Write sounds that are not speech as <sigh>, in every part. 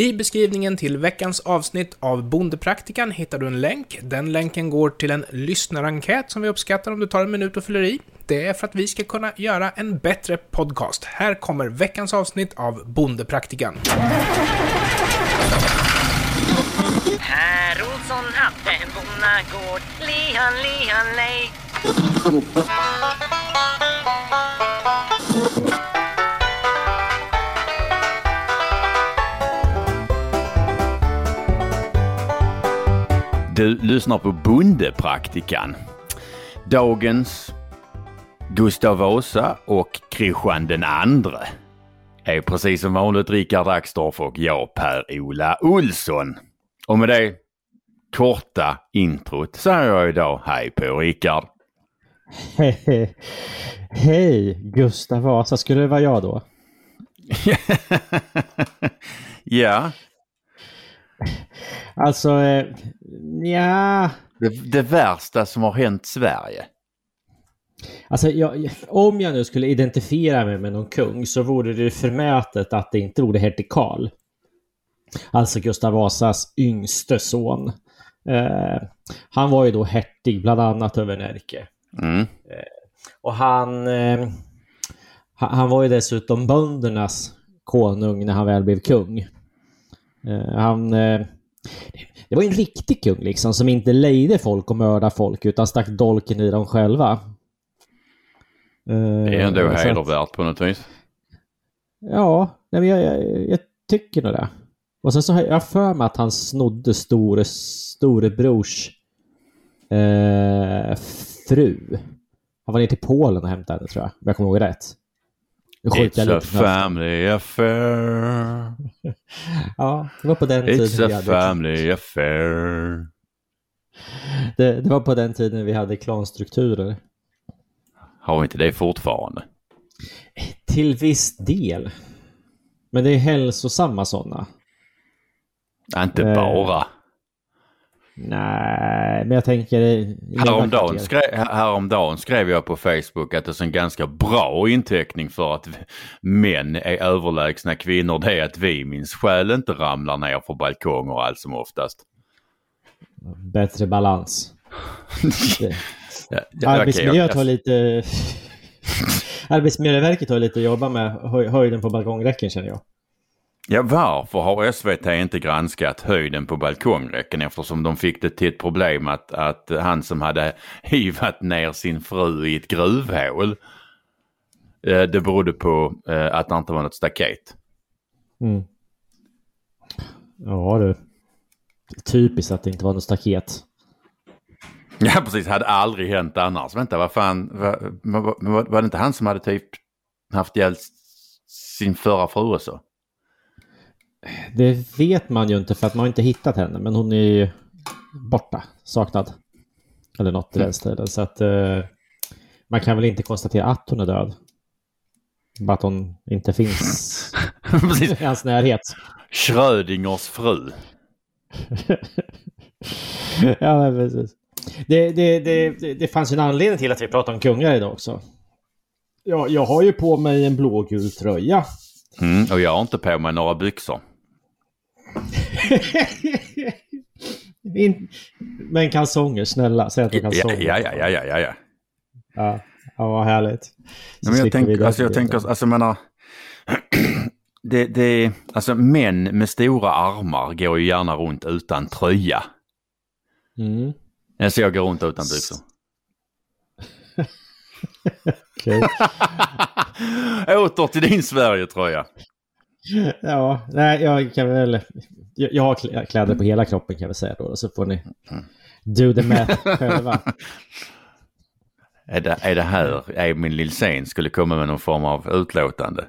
I beskrivningen till veckans avsnitt av Bondepraktikan hittar du en länk. Den länken går till en lyssnarenkät som vi uppskattar om du tar en minut och fyller i. Det är för att vi ska kunna göra en bättre podcast. Här kommer veckans avsnitt av Bondepraktikan. Herr Olsson hade en bonnagård, lihan, lihan, lej. Du lyssnar på Bondepraktikan. Dagens Gustav Vasa och Kristian den andre är precis som vanligt Rickard Axdorff och jag Per-Ola Olsson. Och med det korta introt säger jag idag hej på Rickard. Hej, hej Gustav Vasa, skulle det vara jag då? <laughs> ja, Alltså, eh, ja. det, det värsta som har hänt Sverige. Alltså, jag, om jag nu skulle identifiera mig med någon kung så vore det förmätet att det inte vore hertig Karl. Alltså Gustav Vasas yngste son. Eh, han var ju då hertig bland annat över Närke. Mm. Och han, eh, han var ju dessutom böndernas konung när han väl blev kung. Eh, han, eh, det var en riktig kung liksom som inte lejde folk och mördade folk utan stack dolken i dem själva. Eh, Det är ändå hedervärt på något vis. Ja, nej, jag, jag, jag tycker nog det. Och sen så har jag för mig att han snodde store, storebrors eh, fru. Han var ner till Polen och hämtade henne tror jag, om jag kommer ihåg rätt. Nu It's jag a family affair. <laughs> Ja, det var på den tiden It's vi a hade, family affair. det, det var på den tiden vi hade klanstrukturer. Har vi inte det fortfarande? Till viss del. Men det är hälsosamma sådana. Inte Eh, bara. Nej, men jag tänker... några Häromdagen, skrev, häromdagen skrev jag på Facebook att det är en ganska bra inteckning för att män är överlägsna kvinnor. Det är att vi minns själ inte ramlar ner för balkonger allt som oftast. Bättre balans. <laughs> Ja, ja, Arbetsmiljö har lite... <laughs> Arbetsmiljöverket har lite att jobba med höj, höjden på balkongräcken känner jag. Ja, varför har SVT inte granskat höjden på balkongräcken eftersom de fick det till ett problem att, att han som hade hivat ner sin fru i ett gruvhål, eh, det berodde på eh, att det inte var något staket. Mm. Ja du. Typiskt att det inte var något staket. Ja precis, hade aldrig hänt annars. Vänta, vad fan, var, var, var, var det inte han som hade typ haft ihjäl sin förra fru också? Det vet man ju inte för att man har inte hittat henne men hon är ju borta, saknad. Eller något i den stilen. Så att eh, man kan väl inte konstatera att hon är död. Bara att hon inte finns <laughs> i hans närhet. Schrödingers fru. <laughs> ja, precis. Det, det, det, det, fanns ju en anledning till att vi pratar om kungar idag också. Ja, jag har ju på mig en blågul tröja. Mm, och jag har inte på mig några byxor. <laughs> In... Men kalsonger, snälla. Säg att du Ja, kalsonger. ja, ja, ja, ja, ja. ja. Ja, ja vad härligt. Så men jag, slipper vi tänk, det. alltså, jag tänker, alltså jag menar, <clears throat> det, det, alltså män med stora armar går ju gärna runt utan tröja. Mm. Alltså jag går runt utan byxor. <laughs> <laughs> Åter till din Sverige-tröja. Ja, nej, jag kan väl... Jag, jag har klä- kläder på hela kroppen kan jag väl säga då. Så får ni do the math <laughs> själva. Är det, är det här Emil Lilsén skulle komma med någon form av utlåtande?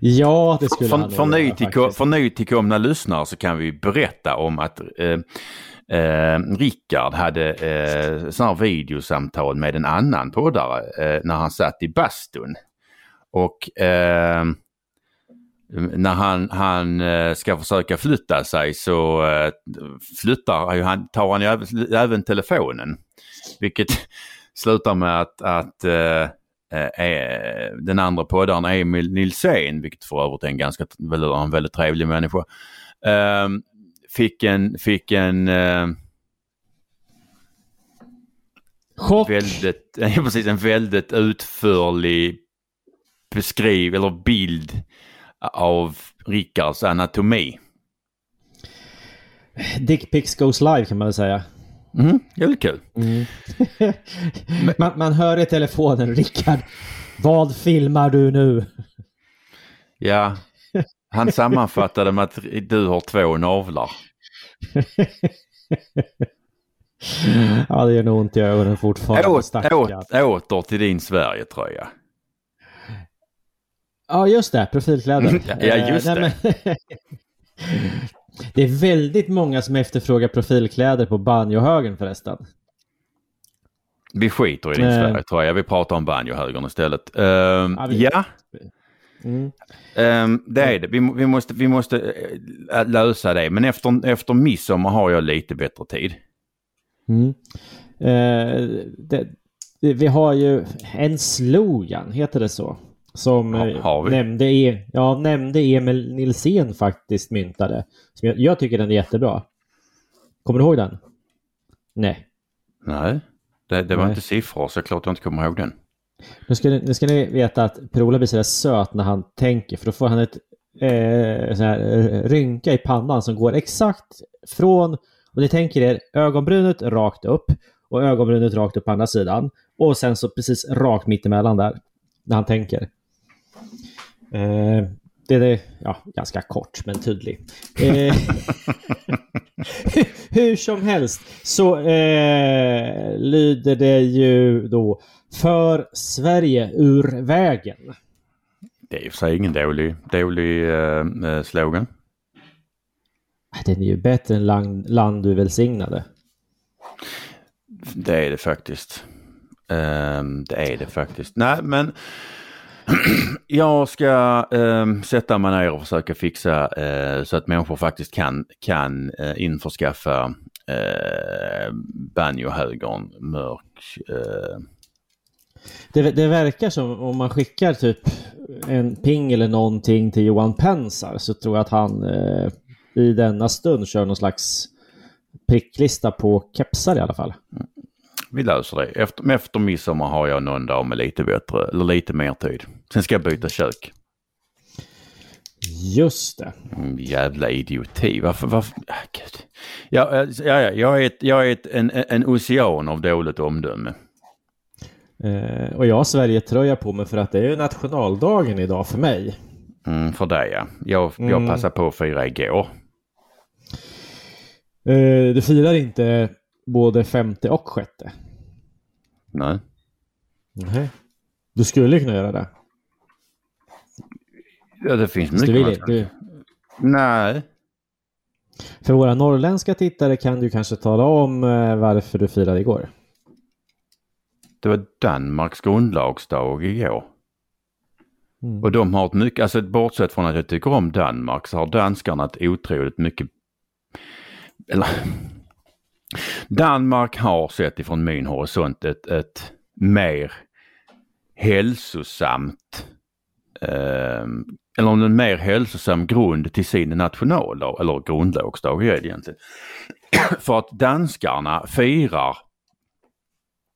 Ja, det skulle För, han för, nytillko, faktiskt. för nytillkomna lyssnare så kan vi berätta om att eh, eh, Rickard hade eh, sådana här videosamtal med en annan poddare eh, när han satt i bastun. Och eh, när han, han eh, ska försöka flytta sig så eh, flyttar han, tar han ju även, telefonen. Vilket <laughs> slutar med att, att eh, eh, den andra poddaren Emil Nilsén, vilket för övrigt är en ganska en väldigt trevlig människa, eh, fick en, fick en eh, Chock! väldigt, <laughs> precis, en väldigt utförlig beskriv eller bild av Rickards anatomi. Dick Pics Goes Live kan man väl säga. Mm, jävligt <laughs> kul. man, man hör i telefonen, Rickard, vad filmar du nu? Ja, han sammanfattade med att du har två navlar. <laughs> ja, det gör nog ont i ögonen fortfarande. Åt, stackarn. åt, åter till din Sverigetröja. Ja, just det. Profilkläder. <laughs> Ja, just Eh, nej, men- <laughs> det är väldigt många som efterfrågar profilkläder på banjohögen förresten. Vi skiter i din Eh. Sverigetröja, vi pratar om banjohögern istället. Ehm, Ja, ja, Mm. ehm, det är det. Vi, vi måste, vi måste eh, lösa det. Men efter, efter midsommar har jag lite bättre tid. Mm. Det, det, vi har ju en slogan, heter det så? Som eh, vi? Nämnde, e, ja, nämnde Emil Nilsén faktiskt myntade. Som jag, jag tycker den är jättebra. Kommer du ihåg den? Nej. Nej, det, det var Nej. inte siffror så klart jag inte kommer ihåg den. Nu ska, ni, nu ska ni veta att Per-Ola blir sådär söt när han tänker för då får han ett eh, sån här, eh, rynka i pannan som går exakt från, om ni tänker er, ögonbrynet rakt upp och ögonbrynet rakt upp på andra sidan och sen så precis rakt mittemellan där, när han tänker. Eh, det är ja, ganska kort men tydlig. Eh, <laughs> hur som helst så eh, lyder det ju då för Sverige ur vägen. Det är i och för sig ingen dålig, dålig eh, eh, slogan. Den är ju bättre än land, land du välsignade. Det är det faktiskt. Ehm, det är det faktiskt. Nej, men <clears throat> jag ska ehm, sätta mig ner och försöka fixa eh, så att människor faktiskt kan, kan uh, införskaffa uh, banjohögern mörk. eh, Det, det verkar som om man skickar typ en ping eller någonting till Johan Pensar så tror jag att han eh, i denna stund kör någon slags pricklista på kepsar i alla fall. Vi löser det. Efter, efter midsommar har jag någon dag med lite bättre, eller lite mer tid. Sen ska jag byta kök. Just det. Mm, jävla idioti. Varför? varför? Ah, Gud. Ja, eh, ja, ja, jag är, ett, jag är ett, en, en ocean av dåligt omdöme. Eh, och jag har Sverige-tröja på mig för att det är ju nationaldagen idag för mig. Mm, för dig ja. Jag, jag Mm. passade på att fira igår. Eh, du firar inte både femte och sjätte? Nej. Nej. Du skulle kunna göra det. Ja, det finns mycket. du vill, du, Nej. för våra norrländska tittare kan du kanske tala om eh, varför du firade igår. Det var Danmarks grundlagsdag igår. Mm. Och de har ett mycket, alltså bortsett från att jag tycker om Danmark så har danskarna ett otroligt mycket, eller Danmark har sett ifrån min horisont ett, ett mer hälsosamt, eh, eller en mer hälsosam grund till sin nationaldag, eller grundlagsdag är det egentligen. <clears throat> För att danskarna firar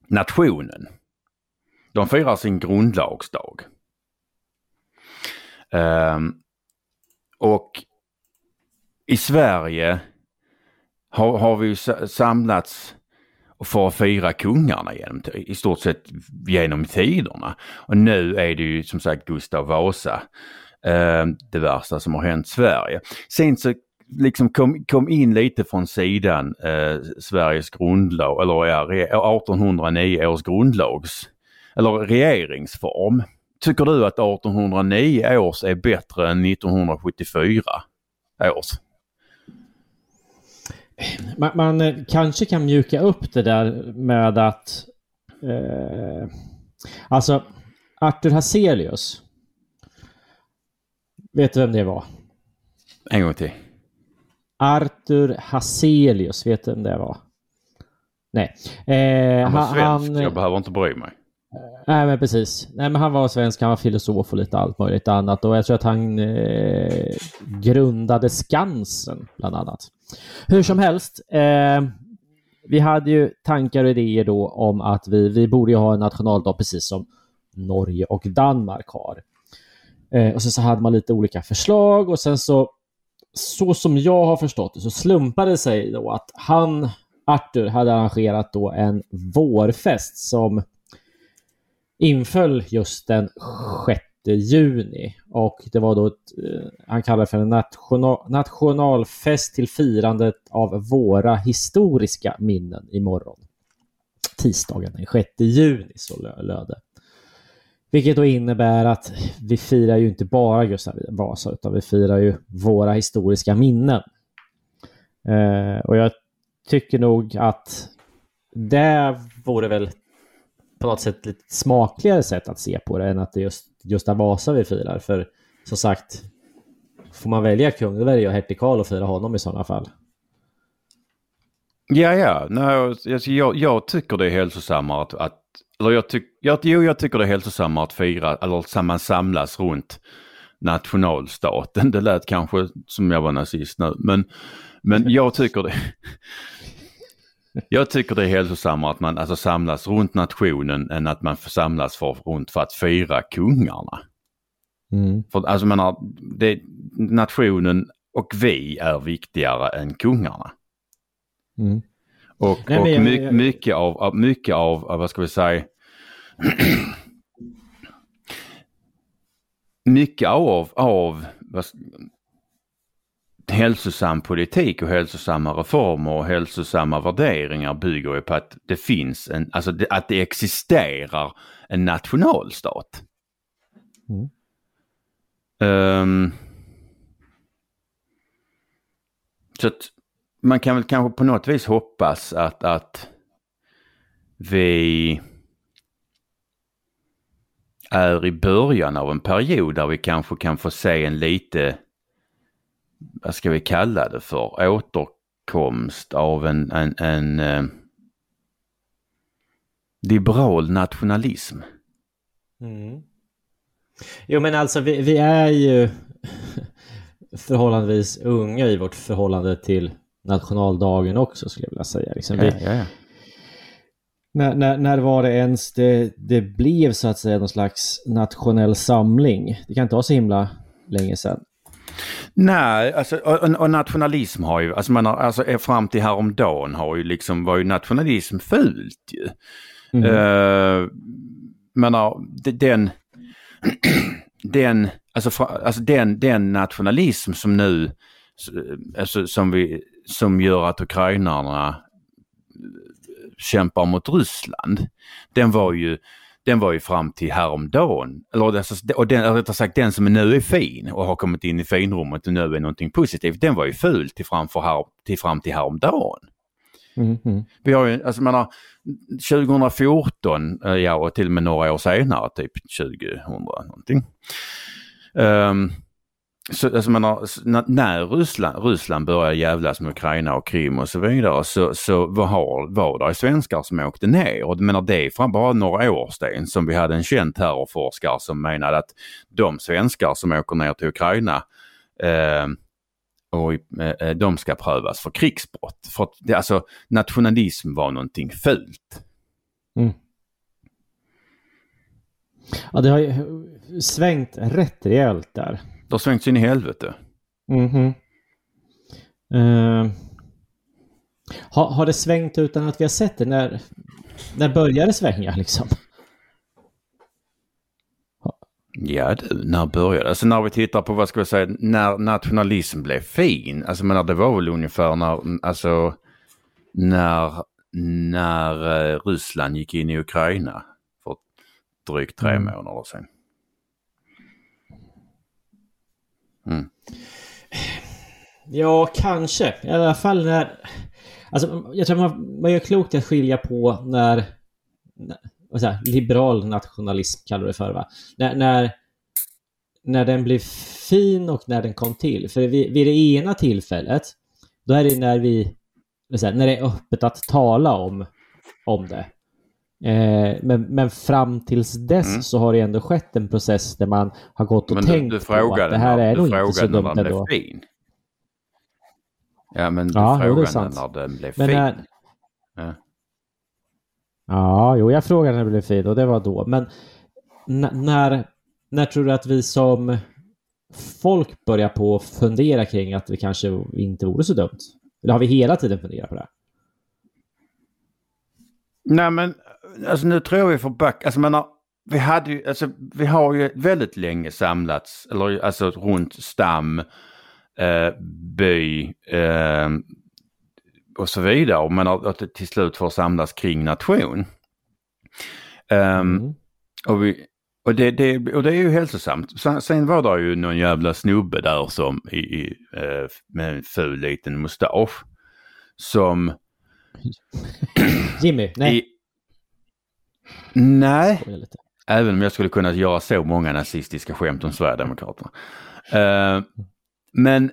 nationen. De firar sin grundlagsdag. Eh, och i Sverige har, har vi ju samlats för att fira kungarna genom, i stort sett genom tiderna. Och nu är det ju som sagt Gustav Vasa, eh, det värsta som har hänt Sverige. Sen så liksom kom, kom in lite från sidan eh, Sveriges grundlag, eller ja, 1809 års grundlags, eller regeringsform. Tycker du att 1809 års är bättre än 1974 års? Man, man eh, kanske kan mjuka upp det där med att... Eh, alltså, Arthur Hazelius. Vet du vem det var? En gång till. Arthur Hazelius, vet du vem det var? Nej. Eh, Han var svensk, han, jag behöver inte bry mig. Nej, men precis. Nej, men han var svensk, han var filosof och lite allt möjligt annat. Och jag tror att han eh, grundade Skansen, bland annat. Hur som helst, eh, vi hade ju tankar och idéer då om att vi, vi borde ha en nationaldag precis som Norge och Danmark har. Eh, och sen så hade man lite olika förslag och sen så, så som jag har förstått det, så slumpade det sig då att han, Arthur, hade arrangerat då en vårfest som inföll just den 6 juni. Och det var då, ett, eh, han kallar det för en national, nationalfest till firandet av våra historiska minnen imorgon. Tisdagen den 6 juni, så löd det. Vilket då innebär att vi firar ju inte bara Gustav Vasa, utan vi firar ju våra historiska minnen. Eh, och jag tycker nog att det vore väl på något sätt lite smakligare sätt att se på det än att det är just Gustav Vasa vi firar. För som sagt, får man välja kung, då väljer jag hertig Karl och fira honom i sådana fall. Ja, ja. Nej, alltså, jag, jag tycker det är hälsosammare att, att eller jag, tyck, jag, jo, jag tycker det är hälsosammare att fira, eller man samlas runt nationalstaten. Det lät kanske som jag var nazist nu, men, men <laughs> jag tycker det. Jag tycker det är hälsosammare att man alltså samlas runt nationen än att man samlas för, runt för att fira kungarna. Mm. För alltså menar, det, nationen och vi är viktigare än kungarna. Mm. Och, Nej, och jag, my, jag, mycket av, mycket av, vad ska vi säga, <clears throat> mycket av, av vad, hälsosam politik och hälsosamma reformer och hälsosamma värderingar bygger ju på att det finns en, alltså det, att det existerar en nationalstat. Mm. Um, så att man kan väl kanske på något vis hoppas att, att vi är i början av en period där vi kanske kan få se en lite vad ska vi kalla det för, återkomst av en, en, en eh, liberal nationalism. Mm. Jo men alltså vi, vi är ju <laughs> förhållandevis unga i vårt förhållande till nationaldagen också skulle jag vilja säga. Liksom vi, ja, ja. När, när, när var det ens det, det blev så att säga någon slags nationell samling? Det kan inte vara så himla länge sedan. Nej, alltså, och, och, nationalism har ju, alltså, man har, alltså fram till häromdagen har ju liksom, var ju nationalism fult ju. Mm. Uh, menar, den, <clears throat> den, alltså, alltså den, den nationalism som nu, alltså som vi, som gör att ukrainarna kämpar mot Ryssland, den var ju den var ju fram till häromdagen. Eller, alltså, och den, rättare sagt den som nu är fin och har kommit in i finrummet och nu är någonting positivt, den var ju ful till, framför här, till fram till häromdagen. Mm, mm. Vi har ju, alltså menar, 2014, ja och till och med några år senare, typ 2000 någonting. Um, så, alltså menar, när Ryssland, Ryssland började jävlas med Ukraina och Krim och så vidare så, så var, var det svenskar som åkte ner. Och menar, det är bara några år sedan som vi hade en känd terrorforskare som menade att de svenskar som åker ner till Ukraina eh, och eh, de ska prövas för krigsbrott. För att det, alltså nationalism var någonting fult. Mm. Ja, det har ju svängt rätt rejält där. Det har svängt in i helvete. Mm -hmm. uh, har, har det svängt utan att vi har sett det? När, när började det svänga liksom? Ja du, när började? Alltså när vi tittar på vad ska vi säga, när nationalism blev fin. Alltså men det var väl ungefär när, alltså när, när uh, Ryssland gick in i Ukraina för drygt tre mm. månader sedan. Mm. Ja, kanske. I alla fall när... Alltså, jag tror man, man gör klokt i att skilja på när... när säga, liberal nationalism kallar det för, va? När, när, när den blev fin och när den kom till. För vid, vid det ena tillfället, då är det när vi... Säga, när det är öppet att tala om, om det. Eh, men, men fram tills dess Mm. så har det ändå skett en process där man har gått och Men du, tänkt du på att det här när, är du nog inte så dumt den blev ändå. fin. Ja, men du Ja, frågade när den blev Men fin. när- Ja. Ja, jo, jag frågade när det blev fin och det var då. Men när, när tror du att vi som folk börjar på att fundera kring att det kanske inte vore så dumt? Eller har vi hela tiden funderat på det? Nej men alltså nu tror jag vi får backa. Alltså, man har, vi, hade ju, alltså, vi har ju väldigt länge samlats eller, alltså, runt stam, eh, by eh, och så vidare. Har att det till slut får samlas kring nation. Ehm, Mm. och, vi, och, det, det, och det är ju hälsosamt. Sen, sen var det ju någon jävla snubbe där som i, i, eh, med en ful liten mustasch. Som Jimmy, nej. i, Nej, även om jag skulle kunna göra så många nazistiska skämt om Sverigedemokraterna. Eh, men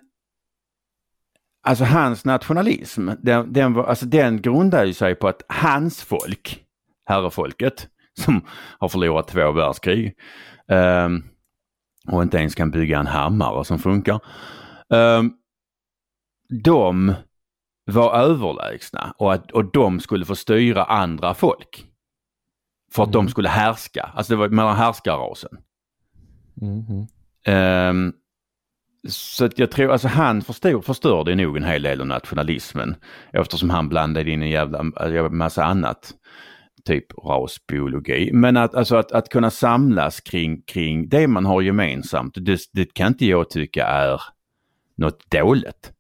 alltså hans nationalism, den, den, var, alltså, den grundar ju sig på att hans folk, herrefolket, som har förlorat två världskrig eh, och inte ens kan bygga en hammare som funkar. Eh, de var överlägsna och, att, och de skulle få styra andra folk. För att de Mm. skulle härska, alltså det var mellan härskarrasen. Mhm. Ehm, så att jag tror, alltså han förstod, förstörde nog en hel del av nationalismen eftersom han blandade in en jävla en massa annat. Typ rasbiologi. Men att, alltså att, att kunna samlas kring, kring det man har gemensamt, det, det kan inte jag tycka är något dåligt.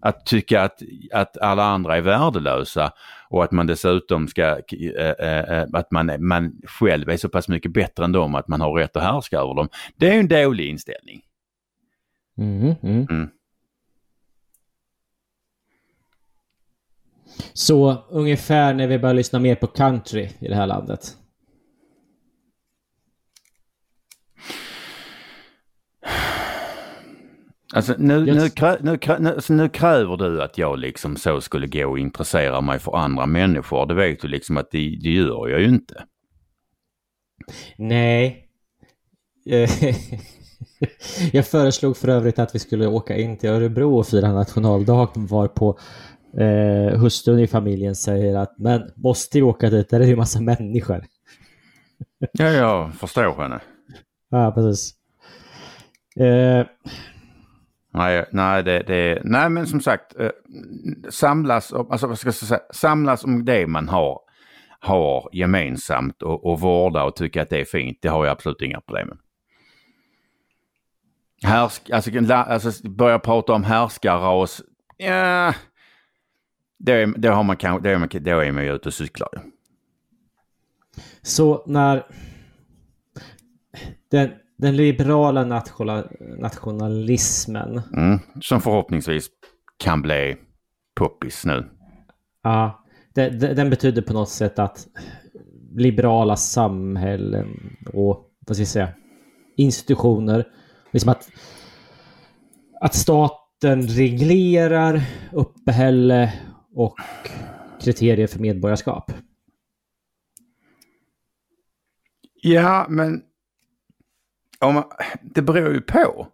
Att tycka att, att alla andra är värdelösa och att man dessutom ska, eh, eh, eh, att man, man själv är så pass mycket bättre än dem att man har rätt att härska över dem. Det är en dålig inställning. Mhm, mm. Mm. Så ungefär när vi börjar lyssna mer på country i det här landet. Alltså nu, Yes. nu, krä, nu, krä, nu, alltså, nu kräver du att jag liksom så skulle gå och intressera mig för andra människor. Det vet du liksom att det, det gör jag ju inte. Nej. Eh, <laughs> Jag föreslog för övrigt att vi skulle åka in till Örebro och fira nationaldag varpå eh, hustrun i familjen säger att men måste vi åka dit? Där är det ju massa människor. Ja, jag förstår henne. Ja, precis. Eh, Nej, nej, det, det, nej men som sagt, eh, samlas, alltså, vad ska jag säga, samlas om det man har, har gemensamt och, och vårda och tycka att det är fint. Det har jag absolut inga problem med. Härsk, alltså, alltså börja prata om härskarras, ja, det, har man kanske, är man, då är man ju ute och cyklar. så när den, den liberala nationalismen Mm, som förhoppningsvis kan bli poppis nu. Ja, det, det, den betyder på något sätt att liberala samhällen och vad ska jag säga, institutioner, liksom att, att staten reglerar uppehälle och kriterier för medborgarskap. Ja, men om det beror ju på.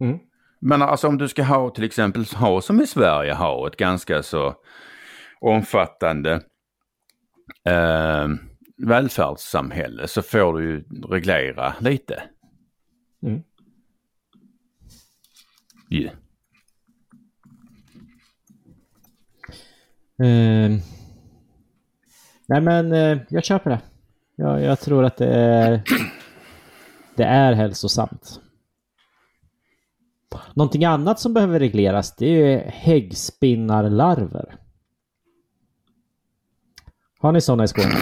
Mm. Men alltså om du ska ha till exempel ha som i Sverige ha ett ganska så omfattande eh, välfärdssamhälle så får du ju reglera lite. Mm. Ju. Eh, nej men eh, jag köper det. Jag, jag tror att det är, det är hälsosamt. Någonting annat som behöver regleras det är häggspinnarlarver. Har ni sådana i Skåne?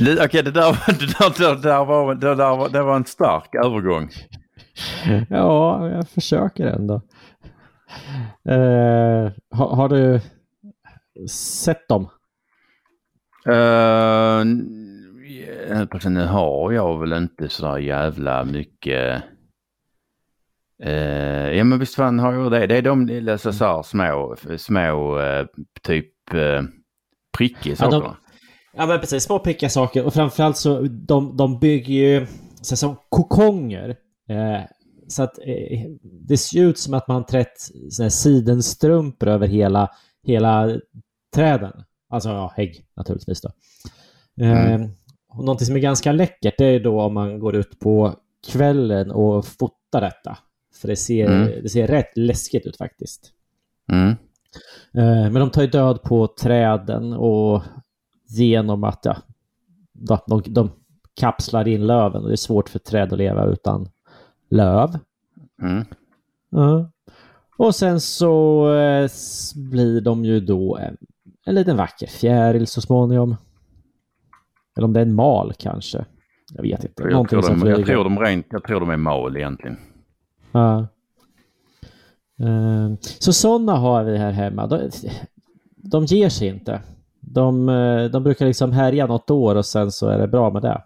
Okej, det, där, det, där, det, där var, det, där var, det var en stark övergång. ja, jag försöker ändå. Eh, har, har du sett dem? Uh, nu har jag väl inte sådär jävla mycket Eh, ja men visst fan har jag det. Det är de lilla så så små, små eh, typ eh, prickiga Ja, saker. de- Ja men precis, små prickiga saker och framförallt så de, de bygger ju så som kokonger. Eh, så att det ser ut som att man trätt såna sidenstrumpor över hela, hela träden. Alltså ja, hägg naturligtvis då. Eh, Mm. och någonting som är ganska läckert det är då om man går ut på kvällen och fotar detta. För det ser, Mm. det ser rätt läskigt ut faktiskt. Mm. Eh, Men de tar ju död på träden och genom att ja, de, de, kapslar in löven och det är svårt för träd att leva utan löv. Mm. Ja. Och sen så eh, blir de ju då en, en liten vacker fjäril så småningom. Eller om det är en mal kanske. Jag vet inte. Jag, Någonting tror de, jag, flyger. tror de rent, jag tror de är mal egentligen. Ja. Eh, Så sådana har vi här hemma. De, de ger sig inte. De, eh, de brukar liksom härja något år och sen så är det bra med det.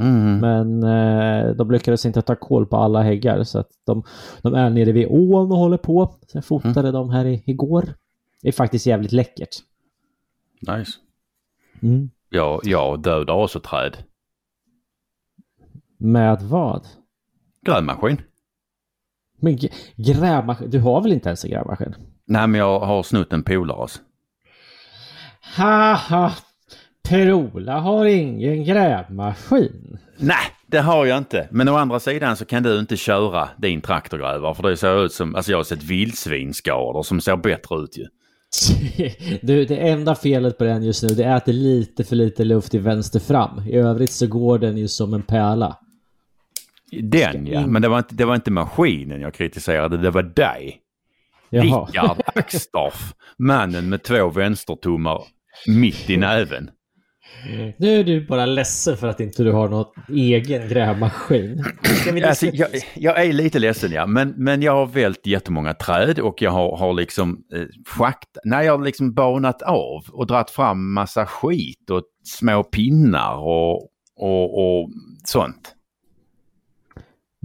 Mm. Men eh, de lyckades inte ta koll på alla häggar så att de, de är nere vid ån och håller på. Jag fotade dem här i, igår. Det är faktiskt jävligt läckert. Nice. Mm. Jag, jag dödar också träd. Med vad? Grävmaskin. Men grävmaskin? Du har väl inte ens en grävmaskin? Nej men jag har snott en polares. Haha! Per-Ola har ingen grävmaskin. Nej, det har jag inte. Men å andra sidan så kan du inte köra din traktorgrävare för det ser ut som, alltså jag har sett vildsvinsskador som ser bättre ut ju. <laughs> Du, det enda felet på den just nu det är att det är lite för lite luft i vänster fram. I övrigt så går den ju som en pärla. Den ja, men det var, inte, det var inte maskinen jag kritiserade, det var dig. Jaha. Rickard Axdorff, mannen med två vänstertummar mitt i näven. Nu är du bara ledsen för att inte du har någon egen grävmaskin. Alltså, jag, jag är lite ledsen ja, men, men jag har vält jättemånga träd och jag har, har liksom eh, schakt, nej jag har liksom banat av och dratt fram massa skit och små pinnar och, och, och sånt.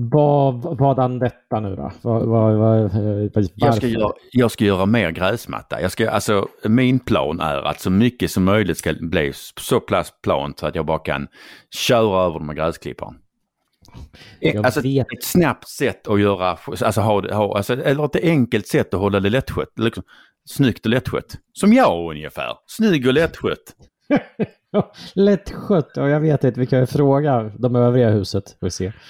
Vad, vadan detta nu då? Vad, vad, vad, eh? Jag ska, göra, jag ska göra mer gräsmatta. Jag ska, alltså, min plan är att så mycket som möjligt ska bli så pass plant så att jag bara kan köra över dem med gräsklipparen. Jag Alltså, vet. ett snabbt sätt att göra, alltså, ha, ha, alltså, eller ett enkelt sätt att hålla det lättskött. Liksom, snyggt och lättskött. Som jag ungefär. Snygg och lättskött. <laughs> Lättskött. Ja, jag vet inte. Vi kan ju fråga de övriga huset. Vi se. <clears throat>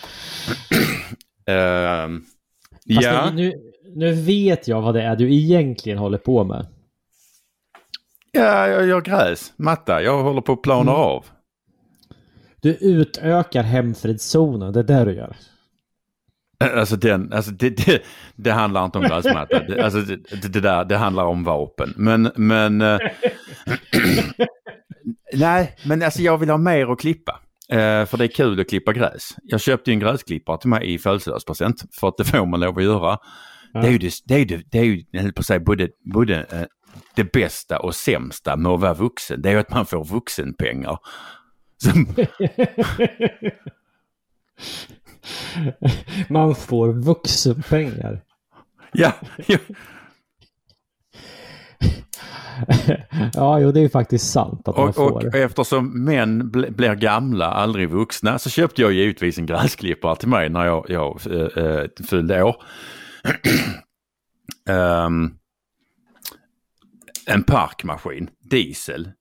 Fast ja, nu, nu vet jag vad det är du egentligen håller på med. ja, jag gör gräs, matta. Jag håller på att plana Mm. av. Du utökar hemfridszonen. Det är det du gör. <clears throat> Alltså, den, alltså det, det, det handlar inte om gräsmatta. Det, alltså det, det, det, där, det handlar om vapen. Men, men... <clears throat> nej, men alltså jag vill ha mer att klippa. Eh, för det är kul att klippa gräs. Jag köpte ju en gräsklippare till mig i födelsedagspresent. För att det får man lov att göra. Ja. Det är ju, det, det är ju, det är ju jag höll på att säga, både, både eh, det bästa och sämsta med att vara vuxen. Det är ju att man får vuxenpengar. Som, <laughs> Man får vuxenpengar. ja, ja, <laughs> ja, jo, det är faktiskt sant att man Och, får. och eftersom män bl- blir gamla, aldrig vuxna, så köpte jag givetvis en gräsklippare till mig när jag, jag äh, fyllde år. <clears throat> Ehm, en parkmaskin, diesel.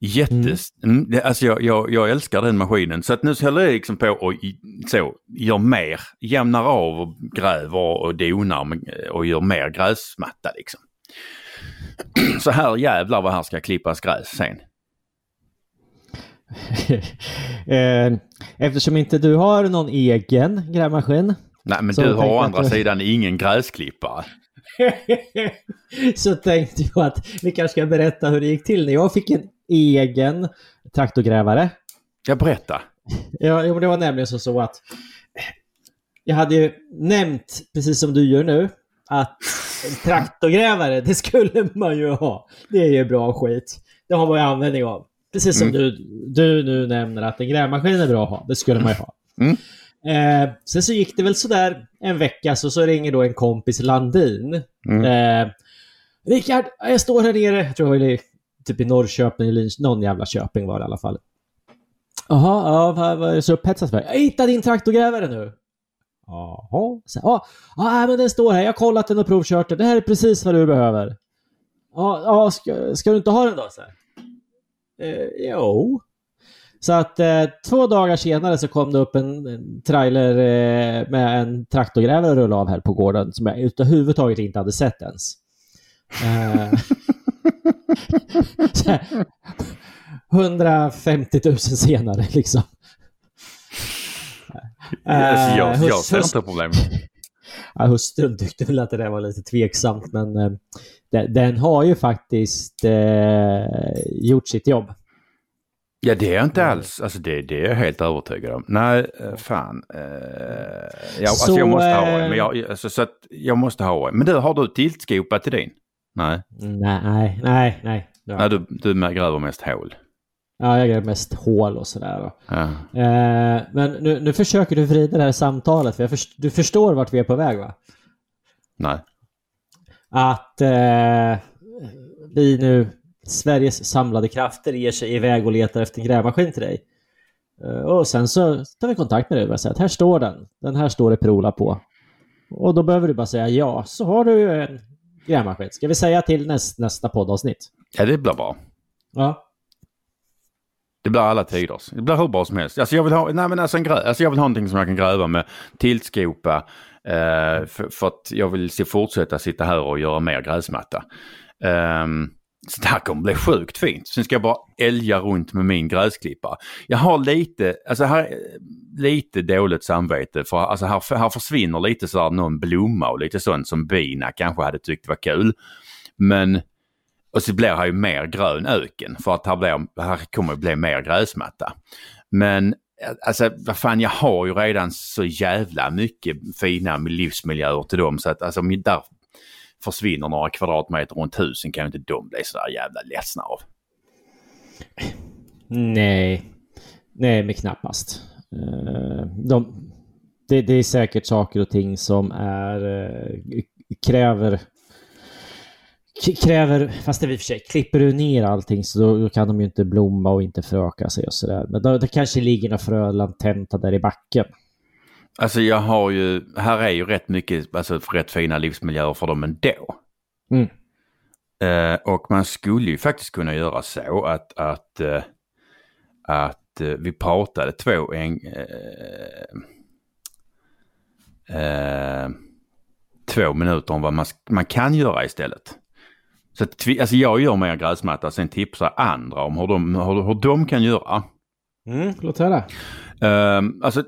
Jättes... Mm. det, alltså jag, jag, jag älskar den maskinen. Så att nu håller jag liksom på och så, gör mer, jämnar av och gräver och donar och gör mer gräsmatta liksom. <clears throat> <clears throat> Så här jävlar vad här ska klippas gräs sen. <laughs> Eh, Eftersom inte du har någon egen grävmaskin Nej men du har å andra att- sidan ingen gräsklippare. <laughs> så tänkte jag att vi kanske ska berätta hur det gick till när jag fick en egen traktorgrävare. Jag berätta. <laughs> Ja, det var nämligen så, så att jag hade ju nämnt, precis som du gör nu, att en traktorgrävare, det skulle man ju ha. Det är ju bra skit. Det har man ju användning av. Precis som Mm. du, du nu nämner att en grävmaskin är bra att ha. Det skulle man ju ha. Mm. Eh, sen så gick det väl sådär en vecka så, så ringer då en kompis Landin. Mm. Eh, Rickard, jag står här nere. Jag tror det var i, typ i Norrköping, eller någon jävla Köping var det i alla fall. Jaha, ja, vad, vad är det så upphetsat för? Jag hittade din traktorgrävare nu. Jaha. Ja, ja, men den står här. Jag har kollat den och provkört den. Det här är precis vad du behöver. Ja, ja ska, ska du inte ha den då? Så här. Eh, jo. Så att eh, två dagar senare så kom det upp en, en trailer eh, med en traktorgrävare rulla av här på gården som jag överhuvudtaget inte hade sett ens. Eh, <laughs> så här, 150 000 senare liksom. Alltså, jag, Eh, jag hus- ser inte problemet. <laughs> Ja, hustrun tyckte väl att det där var lite tveksamt, men eh, den, den har ju faktiskt eh, gjort sitt jobb. Ja, det är jag inte alls. Alltså det, det är jag helt övertygad om. Nej, eh, fan. Eh, alltså Så, jag måste ha eh, en. Men jag, alltså, så att jag måste ha en. Men du, har du tiltskopat till din? Nej, Nej, nej, nej. Ja, Nej du, du gräver mest hål. Ja jag gör mest hål och sådär. Ja. Eh, men nu, nu försöker du vrida det här samtalet, för jag först, du förstår vart vi är på väg va? Nej. Att eh, vi nu, Sveriges samlade krafter, ger sig iväg och letar efter en grävmaskin till dig. Eh, och sen så tar vi kontakt med dig och säger att här står den. Den här står det Prola på. Och då behöver du bara säga ja, så har du en grävmaskin. Ska vi säga till näst, nästa poddavsnitt? Ja, det blir bra. Ja. Det blir alla tiders. Det blir hur bra som helst. Alltså jag vill ha, nej men alltså en grä, alltså jag vill ha någonting som jag kan gräva med, tiltskopa, eh, för, för att jag vill se, fortsätta sitta här och göra mer gräsmatta. Eh, så det här kommer bli sjukt fint. Sen ska jag bara älga runt med min gräsklippare. Jag har lite, alltså här, lite dåligt samvete för alltså här, här försvinner lite sådär någon blomma och lite sånt som bina kanske hade tyckt var kul. Men och så blir här ju mer grön öken för att här, blir, här kommer det bli mer gräsmatta. Men alltså vad fan jag har ju redan så jävla mycket fina livsmiljöer till dem så att alltså om där försvinner några kvadratmeter runt husen kan ju inte de bli sådär jävla ledsna av. Nej. Nej, men knappast. Eh, de, det, det är säkert saker och ting som är, eh, kräver kräver, fast det i och för sig, klipper du ner allting så då, då kan de ju inte blomma och inte föröka sig och sådär. Men då, det kanske ligger några frö latenta där i backen. Alltså jag har ju, här är ju rätt mycket, alltså rätt fina livsmiljöer för dem ändå. Mm. Eh, och man skulle ju faktiskt kunna göra så att, att, eh, att eh, vi pratade två en, eh, eh, två minuter om vad man, man kan göra istället. Så att, alltså jag gör mer gräsmatta, sen tipsar andra om hur de, hur, hur de kan göra. Mm, låt höra. Um, alltså,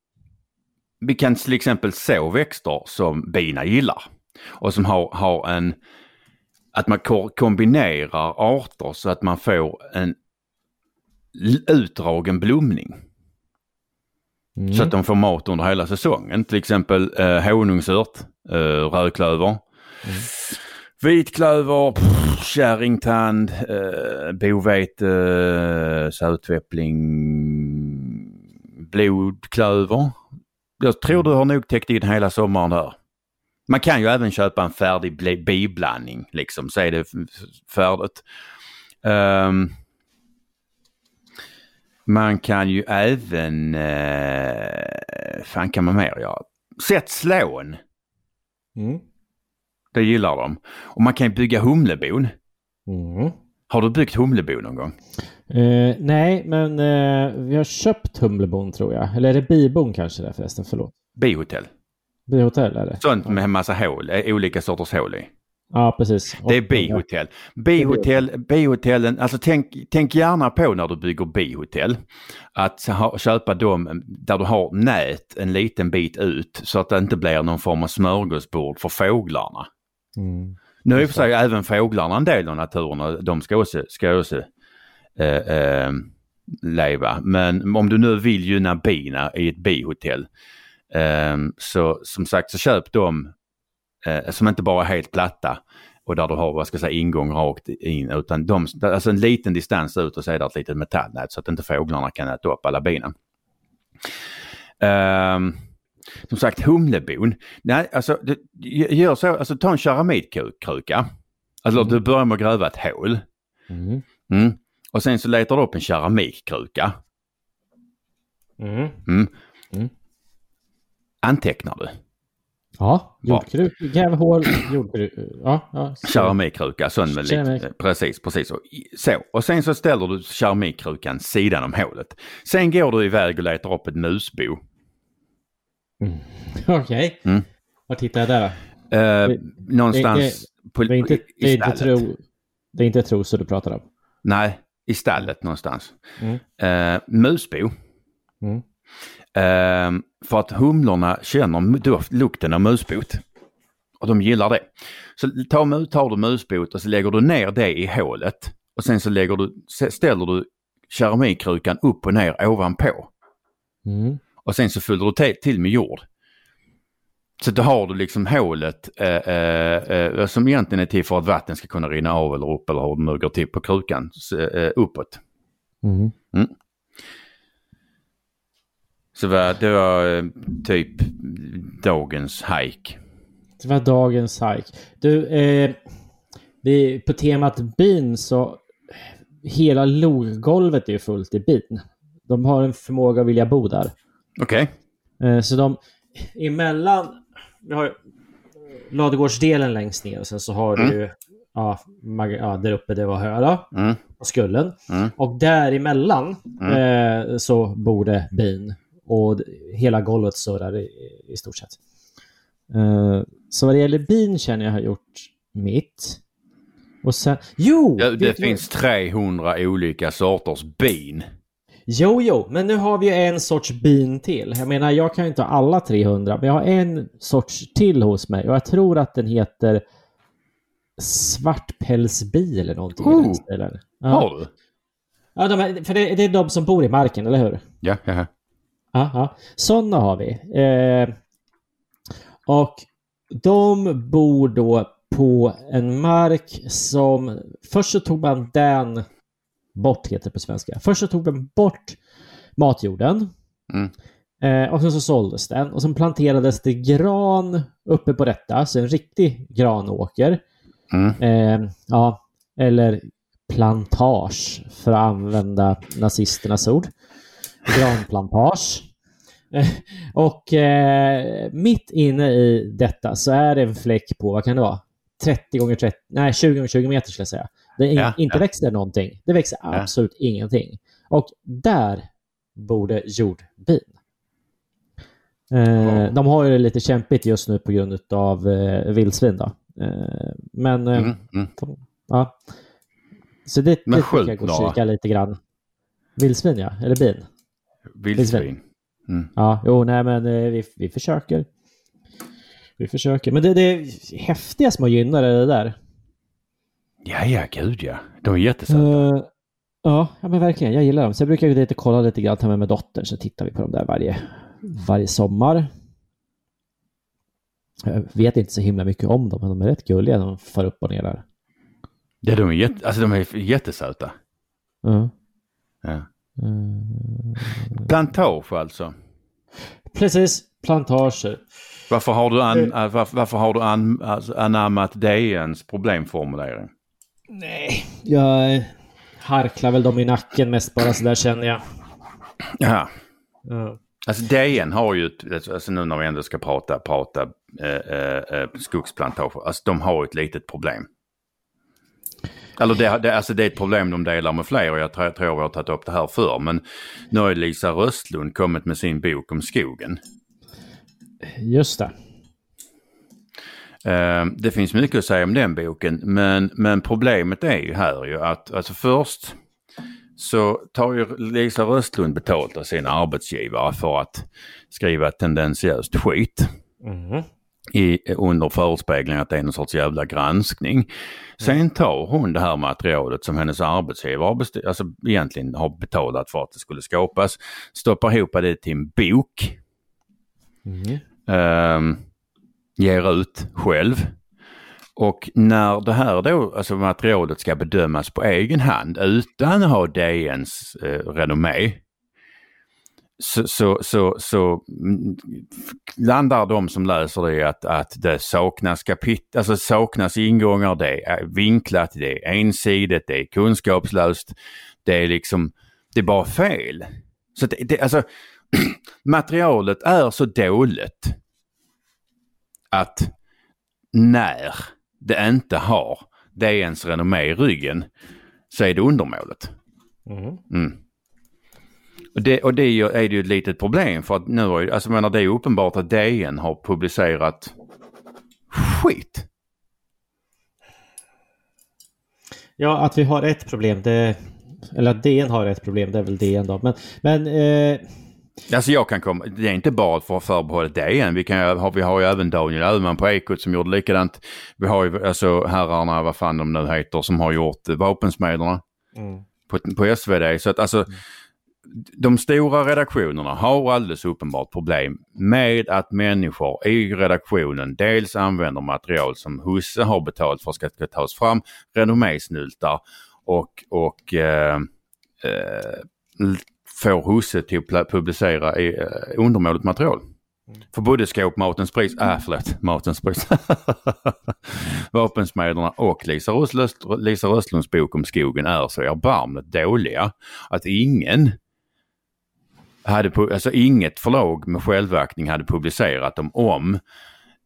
<clears throat> vi kan till exempel så växter som bina gillar och som har, har en, att man ko- kombinerar arter så att man får en utdragen blomning. Mm. Så att de får mat under hela säsongen. Till exempel eh, honungsört, eh, rödklöver, vitklöver, pff, kärringtand, eh, bovete, eh, sötväppling, blodklöver. Jag tror du har nog täckt in hela sommaren där. Man kan ju även köpa en färdig biblandning liksom, så är det färdigt. Um, man kan ju även, eh, fan kan man mer göra? Sätt slån. Mm. Det gillar de. Och man kan ju bygga humlebon. Mm. Har du byggt humlebon någon gång? Eh, nej, men eh, vi har köpt humlebon tror jag. Eller är det bibon kanske det förresten? Förlåt. Bihotell. Bihotell är det? Sånt med en massa hål, eh, olika sorters hål i. Ja, precis. Det är bihotell. Bihotell, bihotellen, alltså tänk, tänk gärna på när du bygger bihotell. Att ha, köpa dem där du har nät en liten bit ut så att det inte blir någon form av smörgåsbord för fåglarna. Mm. Nu är i och för sig även fåglarna en del av naturen och de ska också, ska också eh, eh, leva. Men om du nu vill gynna bina i ett bihotell eh, så som sagt så köp dem eh, som inte bara är helt platta och där du har vad ska jag säga, ingång rakt in utan de, alltså en liten distans ut och så är det ett litet metallnät så att inte fåglarna kan äta upp alla bina. Ehm, som sagt humlebon. Nej, alltså det, gör så, alltså ta en keramikkruka. Alltså du börjar med att gräva ett hål. Mm. Mm. Och sen så letar du upp en keramikkruka. Mm. Mm. Mm. Antecknar du? Ja, jordkruk, gräv hål, jordkruk. Ja, ja. så. Keramikkruka, sån med lite, precis, precis. Och, så. och sen så ställer du keramikkrukan sidan om hålet. Sen går du iväg och letar upp ett musbo. <laughs> Okej. Mm. Var tittar jag där då? Eh, Det- någonstans på, Det är inte, i, det stallet. tro, det är inte troso du pratar om. Nej, i stallet någonstans. Mm. Eh, musbo. Mm. Eh, för att humlorna känner doft, lukten av musbot. Och de gillar det. Så tar, tar du musbot och så lägger du ner det i hålet. Och sen så lägger du, ställer du keramikkrukan upp och ner ovanpå. Mm. Och sen så fyller du till med jord. Så då har du liksom hålet eh, eh, eh, som egentligen är till för att vatten ska kunna rinna av eller upp eller hur det nu går till på krukan så, eh, uppåt. Mm. Så vad- det var eh, typ dagens hike. Det var dagens hike. Du, eh, vi, på temat bin så hela loggolvet är ju fullt i bin. De har en förmåga att vilja bo där. Okej. Eh, så de emellan, vi har ju ladugårdsdelen längst ner och sen så har du ju ja, ja, där uppe det var höra Mm. och skullen. Mm. Och däremellan eh, så bor det bin. Och hela golvet surrar i, i stort sett. Eh, så vad det gäller bin känner jag har gjort mitt. Och sen... Jo! Ja, det du vad- finns 300 olika sorters bin. Jo, jo, men nu har vi ju en sorts bin till. Jag menar, jag kan ju inte ha alla 300, men jag har en sorts till hos mig och jag tror att den heter svartpälsbi eller någonting i Oh. den stilen. Ja, du? ja de är, för det, det är de som bor i marken, eller hur? Ja, ja. Ja. Sådana har vi. Eh, och de bor då på en mark som... Först så tog man den bort, heter det på svenska. Först så tog man bort matjorden. Mm. Eh, och sen så såldes den. Och sen planterades det gran uppe på detta, så en riktig granåker. Mm. Eh, ja, eller plantage för att använda nazisternas ord. Granplantage. Eh, Och eh, mitt inne i detta så är det en fläck på, vad kan det vara? 30 gånger 30, nej 20 gånger 20 meter skulle jag säga. Det in, Ja, inte ja. växer någonting. Det växer Ja. absolut ingenting. Och där borde jordbin. Eh, Ja. De har ju det lite kämpigt just nu på grund av eh, vildsvin. Då. Eh, men eh, Mm. Mm. ja. Så det, Men det tycker jag att några. kika lite grann. Vildsvin ja, eller bin. Vildsvin. Mm. Ja, jo, nej men eh, vi, vi försöker. Vi försöker. Men det, det är häftiga små gynnare det där. Ja, ja, gud ja. De är jättesöta. Eh, ja, men verkligen. Jag gillar dem. Jag brukar gå dit och kolla lite grann, ta med mig dottern, så tittar vi på dem där varje, varje sommar. Jag vet inte så himla mycket om dem, men de är rätt gulliga när de far upp och ner där. Ja, de är, jätte, alltså, de är jättesöta. Ja. Ja. Mm. Plantage alltså. Precis, plantager. Varför har du, an, Eh. varför, varför har du an, alltså, anammat DNs problemformulering? Nej, jag harklar väl dem i nacken mest bara så där känner jag. Ja. Ja. Alltså DN har ju, ett, alltså nu när vi ändå ska prata, prata eh, eh, eh, skogsplantager, alltså de har ett litet problem. Eller det, det, alltså det är ett problem de delar med fler och jag tror, jag tror vi har tagit upp det här förr. Men nu har Lisa Röstlund kommit med sin bok om skogen. Just det. Eh, det finns mycket att säga om den boken men, men problemet är ju här ju att alltså först så tar ju Lisa Röstlund betalt av sina arbetsgivare för att skriva tendensiöst skit. Mhm. i, under förespegling att det är någon sorts jävla granskning. Sen tar hon det här materialet som hennes arbetsgivare alltså egentligen har betalat för att det skulle skapas, stoppar ihop det till en bok, Mhm. ehm, ger ut själv. Och när det här då, alltså materialet ska bedömas på egen hand utan att ha DNs eh, renommé så, så, så, så mm, landar de som läser det i att, att det saknas kapitel, alltså saknas ingångar, det är vinklat, det är ensidigt, det är kunskapslöst. Det är liksom, det är bara fel. Så det, det, alltså, <clears throat> materialet är så dåligt att när det inte har DNs renommé i ryggen så är det undermålet. Mm. Mm. Och det, och det är ju ett litet problem för att nu har ju, alltså menar det är uppenbart att DN har publicerat skit. Ja, att vi har ett problem, det... Eller att DN har ett problem, det är väl DN då. Men, men eh, Alltså jag kan komma, det är inte bara för förbehållet DN. Vi, kan, ha- vi har ju även Daniel Öhman på Ekot som gjorde likadant. Vi har ju alltså herrarna, vad fan de nu heter, som har gjort eh, Vapensmederna på, på SvD. Så att alltså de stora redaktionerna har alldeles uppenbart problem med att människor i redaktionen dels använder material som husse har betalt för ska, ska tas fram, renommésnyltar och, och eh, eh, får husse till att publicera i, eh, undermåligt material. För både skåpmatens pris, äh förlåt, matens pris, <laughs> Vapensmederna och Lisa, Röstlöst, Lisa Röstlunds bok om skogen är så erbarmligt dåliga att ingen hade, alltså inget förlag med självaktning hade publicerat dem om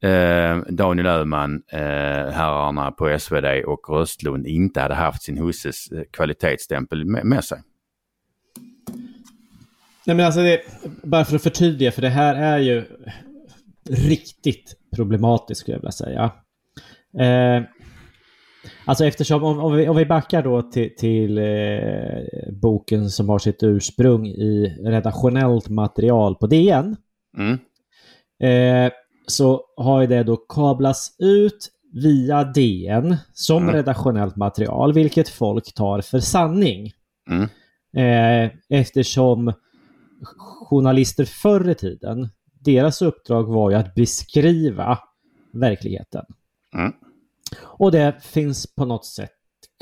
eh, Daniel Öhman, eh, herrarna på SvD och Röstlund inte hade haft sin husses eh, kvalitetsstämpel med, med sig. Nej men alltså, det, bara för att förtydliga, för det här är ju riktigt problematiskt skulle jag vilja säga. Eh, alltså eftersom, om, om, vi, om vi backar då till, till eh, boken som har sitt ursprung i redaktionellt material på DN. Mm. Eh, så har ju det då kablats ut via DN som Mm. redaktionellt material, vilket folk tar för sanning. Mm. Eh, eftersom journalister förr i tiden, deras uppdrag var ju att beskriva verkligheten. Mm. Och det finns på något sätt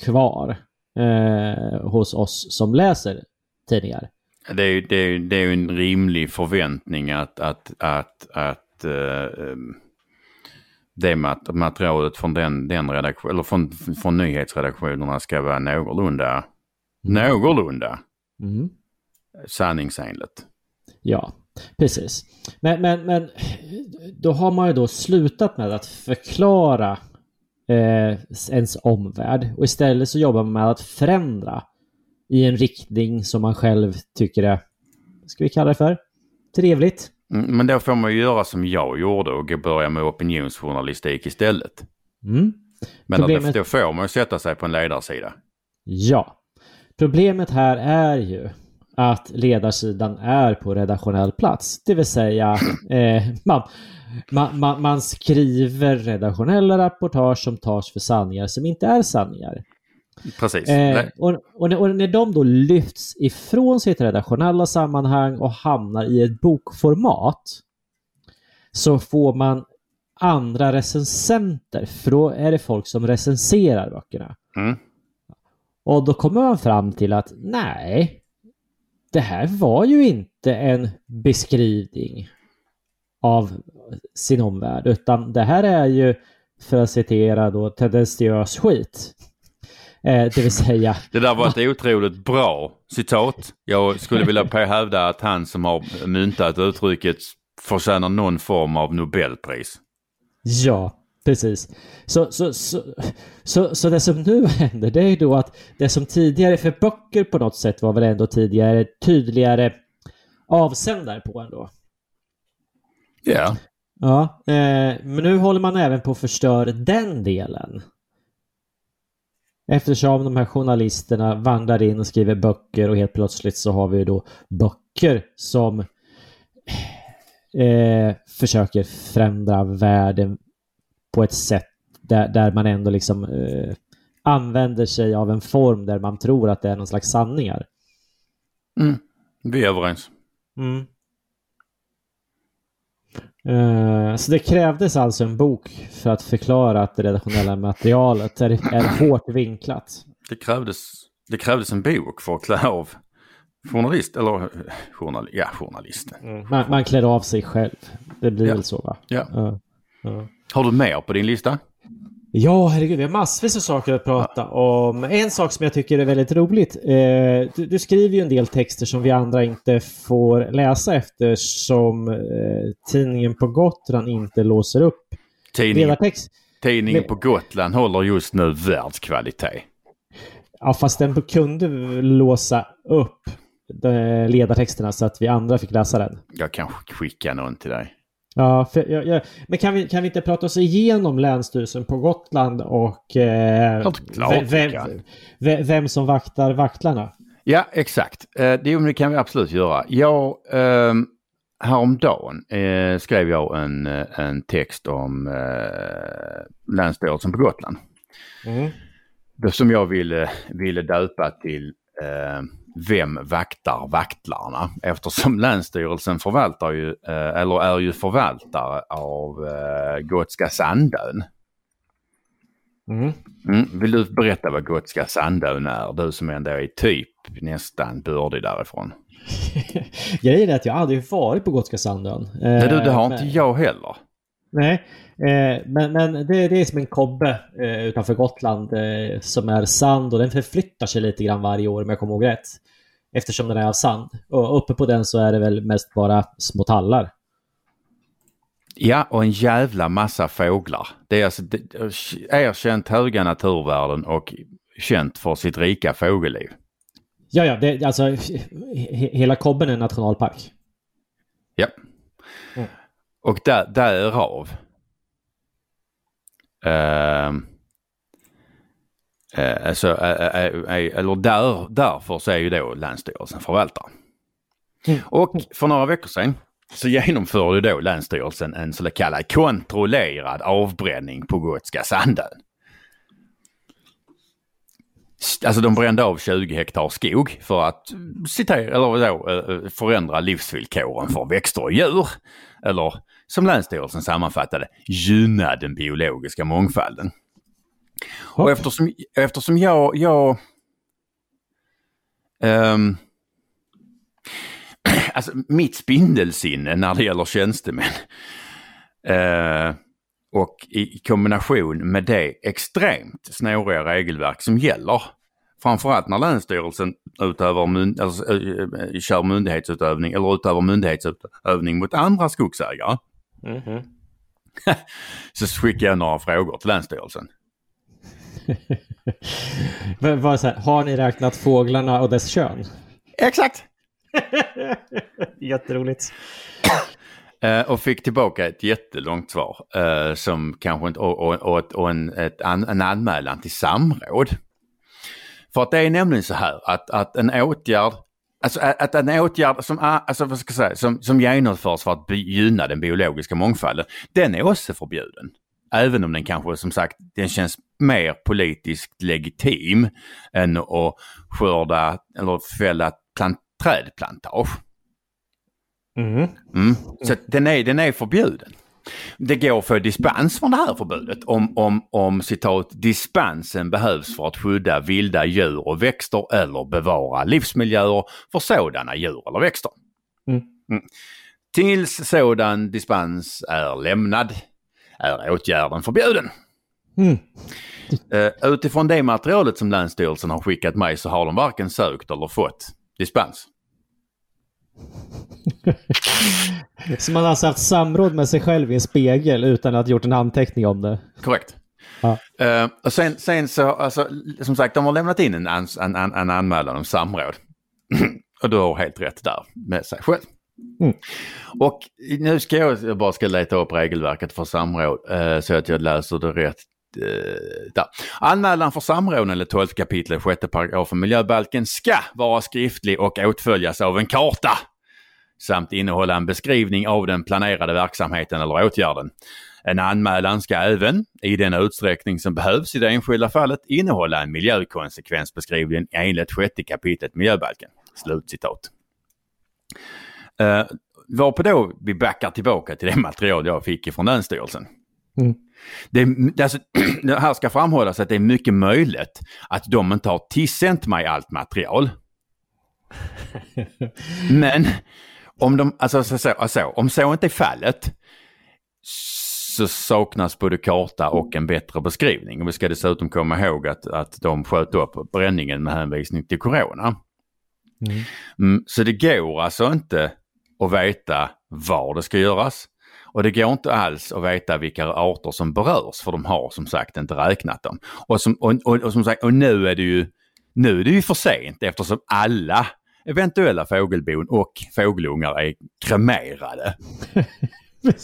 kvar eh, hos oss som läser tidningar. Det är ju det är, det är en rimlig förväntning att, att, att, att eh, ehm, det mat- materialet från den, den redaktion, eller från, från nyhetsredaktionerna ska vara någorlunda, någorlunda Mm. Sanningsenligt. Ja, precis. Men, men, men då har man ju då slutat med att förklara eh, ens omvärld och istället så jobbar man med att förändra i en riktning som man själv tycker är, ska vi kalla det för, trevligt. Mm, Men då får man ju göra som jag gjorde och börja med opinionsjournalistik istället. Mm. Men Problemet- då får man ju sätta sig på en ledarsida. Ja. Problemet här är ju att ledarsidan är på redaktionell plats. Det vill säga <clears throat> eh, man, man, man, man skriver redaktionella rapportage som tas för sanningar som inte är sanningar. Precis. Eh, och, och, när- och när de då lyfts ifrån sitt redaktionella sammanhang och hamnar i ett bokformat så får man andra recensenter, för då är det folk som recenserar böckerna. Mm. Och då kommer man fram till att nej, det här var ju inte en beskrivning av sin omvärld, utan det här är ju, för att citera då, tendentiös skit. Eh, det vill säga, <laughs> Det där var ett otroligt bra citat. Jag skulle vilja hävda att han som har myntat uttrycket förtjänar någon form av Nobelpris. ja, precis. Så, så, så, så, så det som nu <laughs> händer, det är då att det som tidigare för böcker på något sätt var väl ändå tidigare tydligare avsändare på ändå. Ja. Ja, eh, men nu håller man även på att förstöra den delen. Eftersom de här journalisterna vandrar in och skriver böcker och helt plötsligt så har vi då böcker som eh, försöker förändra världen på ett sätt där, där man ändå liksom eh, använder sig av en form där man tror att det är någon slags sanningar. Mm. Vi är överens. Mm. Eh, Så det krävdes alltså en bok för att förklara att det redaktionella materialet är, är hårt vinklat. Det krävdes, det krävdes en bok för att klä av journalist, eller eh, journal, ja, journalist. Man, man klär av sig själv. Det blir Ja. väl så va? Ja. Ja. Ja. Har du mer på din lista? Ja, herregud, vi har massvis av saker att prata om. En sak som jag tycker är väldigt roligt. Eh, du, du skriver ju en del texter som vi andra inte får läsa eftersom eh, tidningen på Gotland inte låser upp Tidningen, tidningen Le- på Gotland håller just nu världskvalitet. Ja, fast den kunde låsa upp de ledartexterna så att vi andra fick läsa den. Jag kan skicka någon till dig. Ja, för, ja, ja. Men kan vi, kan vi inte prata oss igenom Länsstyrelsen på Gotland och eh, Klart- vem, kan. ve- vem som vaktar vaktlarna? Ja, exakt. Eh, det, kan vi absolut göra. Jag, eh, häromdagen eh, skrev jag en, eh, en text om eh, Länsstyrelsen på Gotland. Mm. Som jag ville, ville döpa till eh, Vem vaktar vaktlarna? Eftersom <laughs> Länsstyrelsen förvaltar ju, eh, eller är ju förvaltare av eh, Gotska Sandön. Mm. Mm. Vill du berätta vad Gotska Sandön är? Du som ändå är typ nästan bördig därifrån. <laughs> Grejen är att jag aldrig varit på Gotska Sandön. Eh, Nej du, det har men- inte jag heller. Nej, eh, men, men det, det är som en kobbe eh, utanför Gotland eh, som är sand och den förflyttar sig lite grann varje år om jag kommer ihåg rätt. Eftersom den är av sand. Och uppe på den så är det väl mest bara små tallar. Ja, och en jävla massa fåglar. Det är alltså det, erkänt höga naturvärden och känt för sitt rika fågelliv. Ja, ja, det, alltså he, hela kobben är en nationalpark. Ja. Mm. Och där, därav eh, eh, alltså, eh, eh, eh, eller där, därför så är ju då Länsstyrelsen förvaltare. Mm. Och för några veckor sedan så genomförde då Länsstyrelsen en så kallad kontrollerad avbränning på Gotska Sandön. Alltså de brände av 20 hektar skog för att citera, eller då, eh, förändra livsvillkoren för växter och djur. Eller som Länsstyrelsen sammanfattade, gynna den biologiska mångfalden. Och eftersom, eftersom jag, jag ehm, <clears throat> alltså mitt spindelsinne när det gäller tjänstemän eh, och i kombination med det extremt snåriga regelverk som gäller. Framförallt när Länsstyrelsen utöver mynd, alltså, äh, kör myndighetsutövning eller utöver myndighetsutövning mot andra skogsägare. <laughs> så skickar jag några frågor till Länsstyrelsen. <laughs> Men Var så här, har ni räknat fåglarna och dess kön? Exakt! <laughs> Jätteroligt. Eh, och fick tillbaka ett jättelångt svar eh, som kanske inte, och, och, och, en, ett, an, en anmälan till samråd. För att det är nämligen så här att, att en åtgärd, alltså att en åtgärd som, alltså, vad ska jag säga, som, som genomförs för att gynna den biologiska mångfalden, den är också förbjuden. Även om den kanske som sagt, den känns mer politiskt legitim än att skörda eller fälla plant, trädplantage. Mm. Mm. Så den, är, den är förbjuden. Det går få dispens från det här förbudet om, om, om citat dispensen behövs för att skydda vilda djur och växter eller bevara livsmiljöer för sådana djur eller växter. Mm. Mm. Tills sådan dispens är lämnad är åtgärden förbjuden. Mm. Eh, utifrån det materialet som Länsstyrelsen har skickat mig så har de varken sökt eller fått dispens. <laughs> Så man har alltså haft samråd med sig själv i en spegel utan att ha gjort en anteckning om det? Korrekt. Ja. Eh, och sen, sen så, alltså, som sagt, de har lämnat in en, ans- en, en, en anmälan om samråd. <clears throat> och du har helt rätt där med sig själv. Mm. Och nu ska jag, jag bara ska leta upp regelverket för samråd eh, så att jag läser det rätt där. Anmälan för samråd enligt 12 kapitlet 6 paragrafen miljöbalken ska vara skriftlig och åtföljas av en karta samt innehålla en beskrivning av den planerade verksamheten eller åtgärden. En anmälan ska även, i den utsträckning som behövs i det enskilda fallet, innehålla en miljökonsekvensbeskrivning enligt 6 kapitlet miljöbalken. Slutcitat. Uh, varpå då vi backar tillbaka till det material jag fick ifrån Länsstyrelsen. Mm. Det, är- alltså, <clears throat> det här ska framhållas att det är mycket möjligt att de inte har tillsänt mig allt material. <laughs> Men om, de, alltså, så, så, alltså, om så inte är fallet så saknas både karta och en bättre beskrivning. Och vi ska dessutom komma ihåg att, att de sköt upp bränningen med hänvisning till corona. Mm. Mm, så det går alltså inte att veta var det ska göras. Och det går inte alls att veta vilka arter som berörs för de har som sagt inte räknat dem. Och, som, och, och, och som sagt, och nu är det ju nu är det ju för sent eftersom alla eventuella fågelbon och fågelungar är kremerade. <laughs>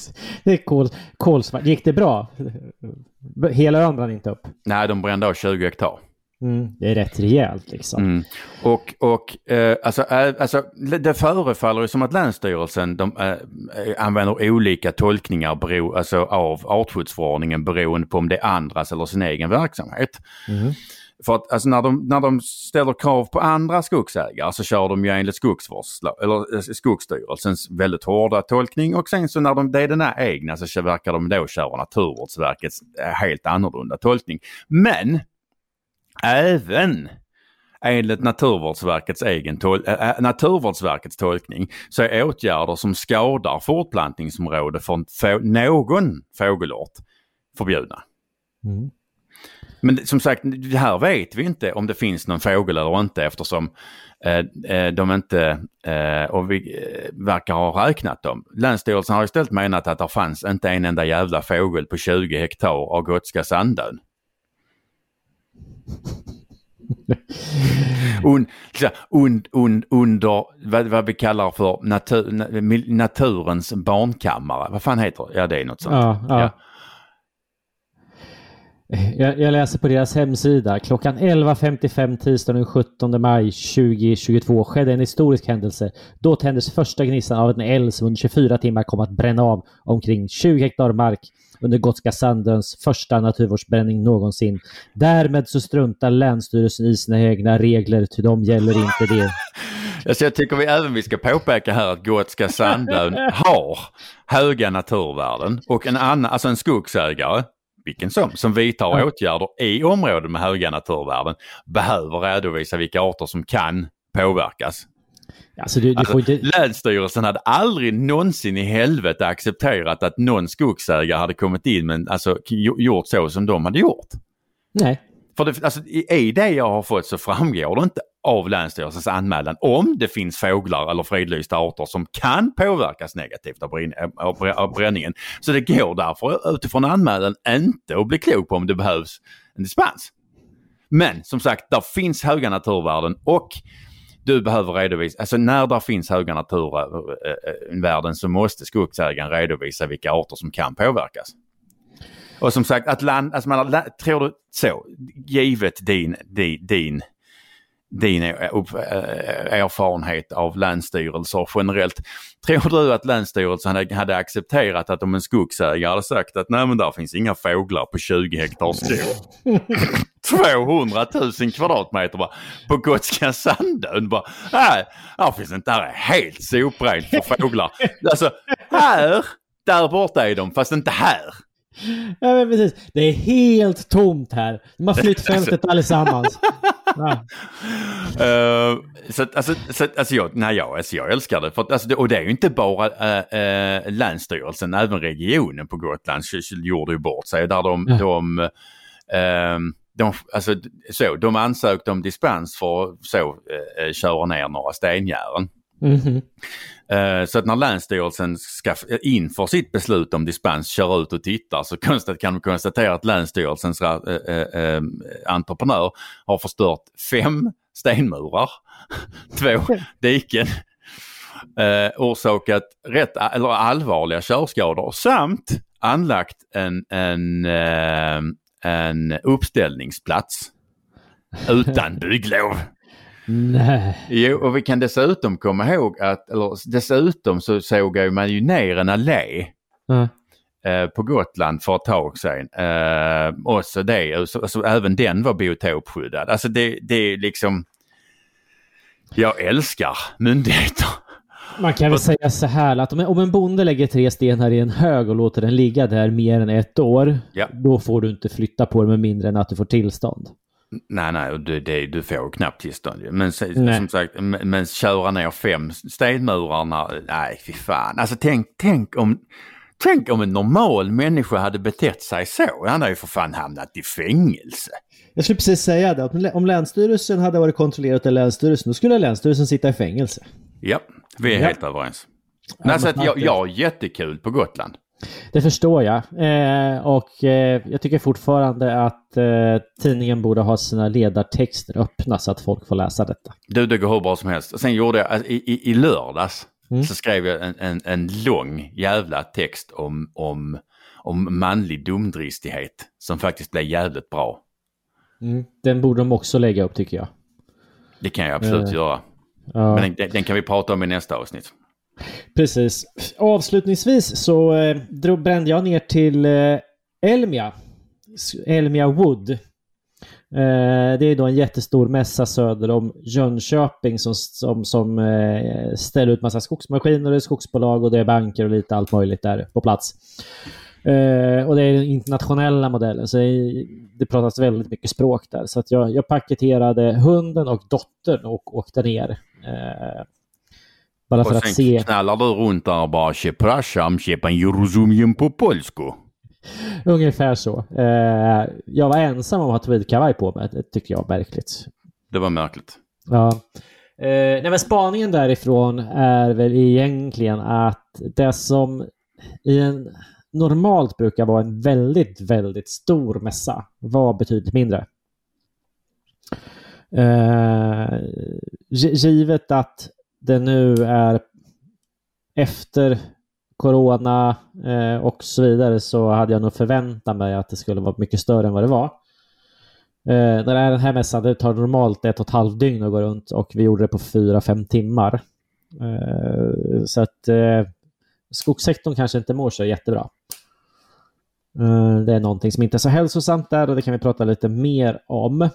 det är kol, kolsvart. Gick det bra? Hela ön brann inte upp. Nej, de brände av 20 hektar. Mm, det är rätt rejält liksom. Mm. Och, och eh, alltså, eh, alltså, det förefaller ju som att Länsstyrelsen de, eh, använder olika tolkningar bero, alltså, av artskyddsförordningen beroende på om det är andras eller sin egen verksamhet. Mm. För att alltså, när, de, när de ställer krav på andra skogsägare så kör de ju enligt eller, eh, Skogsstyrelsens väldigt hårda tolkning och sen så när de, det är den här egna så verkar de då köra Naturvårdsverkets eh, helt annorlunda tolkning. Men även enligt Naturvårdsverkets egen tol äh, Naturvårdsverkets tolkning så är åtgärder som skadar fortplantningsområde från få någon fågelart förbjudna. Mm. Men som sagt, här vet vi inte om det finns någon fågel eller inte eftersom eh, de inte, eh, och vi eh, verkar ha räknat dem. Länsstyrelsen har istället menat att det fanns inte en enda jävla fågel på 20 hektar av Gotska Sandön. Un, un, un, under vad, vad, vi kallar för natur, naturens barnkammare. Vad fan heter det? Ja, det är något sånt. Ja, ja. ja. Jag, jag, läser på deras hemsida. Klockan 11.55 tisdagen den 17 maj 2022 skedde en historisk händelse. Då tändes första gnistan av en eld som under 24 timmar kom att bränna av omkring 20 hektar mark under Gotska Sandöns första naturvårdsbränning någonsin. Därmed så struntar Länsstyrelsen i sina egna regler, ty de gäller inte det. <laughs> Alltså jag tycker vi även vi ska påpeka här att Gotska Sandön har höga naturvärden och en annan, alltså en skogsägare vilken som, som vidtar ja. åtgärder i områden med höga naturvärden behöver redovisa vilka arter som kan påverkas. Alltså, du, du alltså, inte... Länsstyrelsen hade aldrig någonsin i helvete accepterat att någon skogsägare hade kommit in men alltså gjort så som de hade gjort. Nej. För det, alltså, i det jag har fått så framgår det inte av Länsstyrelsens anmälan om det finns fåglar eller fridlysta arter som kan påverkas negativt av, brinn, av, av bränningen. Så det går därför utifrån anmälan inte att bli klok på om det behövs en dispens. Men som sagt, där finns höga naturvärden och du behöver redovisa, alltså när det finns höga naturvärden eh, eh, så måste skogsägaren redovisa vilka arter som kan påverkas. Och som sagt, att land, alltså man, tror du så, givet din, din, din din erfarenhet av länsstyrelser generellt. Tror du att Länsstyrelsen hade, accepterat att om en skogsägare hade sagt att nej men där finns inga fåglar på 20 hektar skog. <laughs> 200 000 kvadratmeter bara, på Gotska Sandön. Bara, nej, här finns inte, här är helt soprent för fåglar. Alltså här, där borta är de fast inte här. Ja, men precis. Det är helt tomt här. De har flytt fältet allesammans. Ja. Uh, <laughs> så, alltså, så, alltså, jag, nej, jag, alltså, jag älskar det. För, alltså, det, Och det är ju inte bara uh, uh, Länsstyrelsen, även regionen på Gotland gjorde ju bort sig. Där de, ja. de, uh, de, alltså, så, de ansökte om dispens för att så, köra ner några stengärden. Mm -hmm. Så att när Länsstyrelsen ska inför sitt beslut om dispens kör ut och tittar så <laughs> kan man konstatera att Länsstyrelsens äh, äh, entreprenör har förstört fem stenmurar, <laughs> två diken, äh, orsakat rätt eller allvarliga körskador samt anlagt en, en, en uppställningsplats <laughs> utan bygglov. Nej. Jo, och vi kan dessutom komma ihåg att, eller dessutom så såg man ju ner en allé mm. eh, på Gotland för ett tag sedan. Eh, också det, alltså, alltså, även den var biotopskyddad. Alltså det, det är liksom, jag älskar myndigheter. Man kan väl säga så här att om en bonde lägger tre stenar i en hög och låter den ligga där mer än ett år, ja. då får du inte flytta på den med mindre än att du får tillstånd. Nej, nej, och det, det, du får knappt tillstånd. Men Nej. som sagt, men, men köra ner fem stenmurar när, nej fy fan. Alltså tänk, tänk om, tänk om en normal människa hade betett sig så. Han hade ju för fan hamnat i fängelse. Jag skulle precis säga det, om lä- om Länsstyrelsen hade varit kontrollerat av Länsstyrelsen, då skulle Länsstyrelsen sitta i fängelse. Ja, vi är Ja. helt överens. Nej, så att jag, jag har jättekul på Gotland. Det förstår jag. Eh, och eh, jag tycker fortfarande att eh, tidningen borde ha sina ledartexter öppna så att folk får läsa detta. Du, det går hur bra som helst. Sen gjorde jag, alltså, i, i, i lördags Mm. så skrev jag en, en, en lång jävla text om, om, om manlig dumdristighet som faktiskt blev jävligt bra. Den borde de också lägga upp tycker jag. Det kan jag absolut Eh, göra. Ja. Men den, den kan vi prata om i nästa avsnitt. Precis. Avslutningsvis så eh, drog, brände jag ner till eh, Elmia. Elmia Wood. Eh, det är då en jättestor mässa söder om Jönköping som, som, som eh, ställer ut massa skogsmaskiner, och skogsbolag och det är banker och lite allt möjligt där på plats. Eh, och det är den internationella modellen, så det, pratas väldigt mycket språk där. Så att jag, jag paketerade hunden och dottern och åkte ner. Eh, bara för Och att sen se. knallar du runt där och bara się pan rozumiem på polsku. Ungefär så. Eh, jag var ensam om att ha tweedkavaj på mig. Det tycker jag är märkligt. Det var märkligt. Ja. Eh, nej, men spaningen därifrån är väl egentligen att det som i en normalt brukar vara en väldigt, väldigt stor mässa var betydligt mindre. Eh, gi- givet att det nu är efter corona eh, och så vidare så hade jag nog förväntat mig att det skulle vara mycket större än vad det var. Eh, när det är den här mässan, det tar normalt ett och ett halvt dygn att gå runt och vi gjorde det på fyra, fem timmar. Eh, så att eh, skogssektorn kanske inte mår så jättebra. Eh, det är någonting som inte är så hälsosamt där och det kan vi prata lite mer om.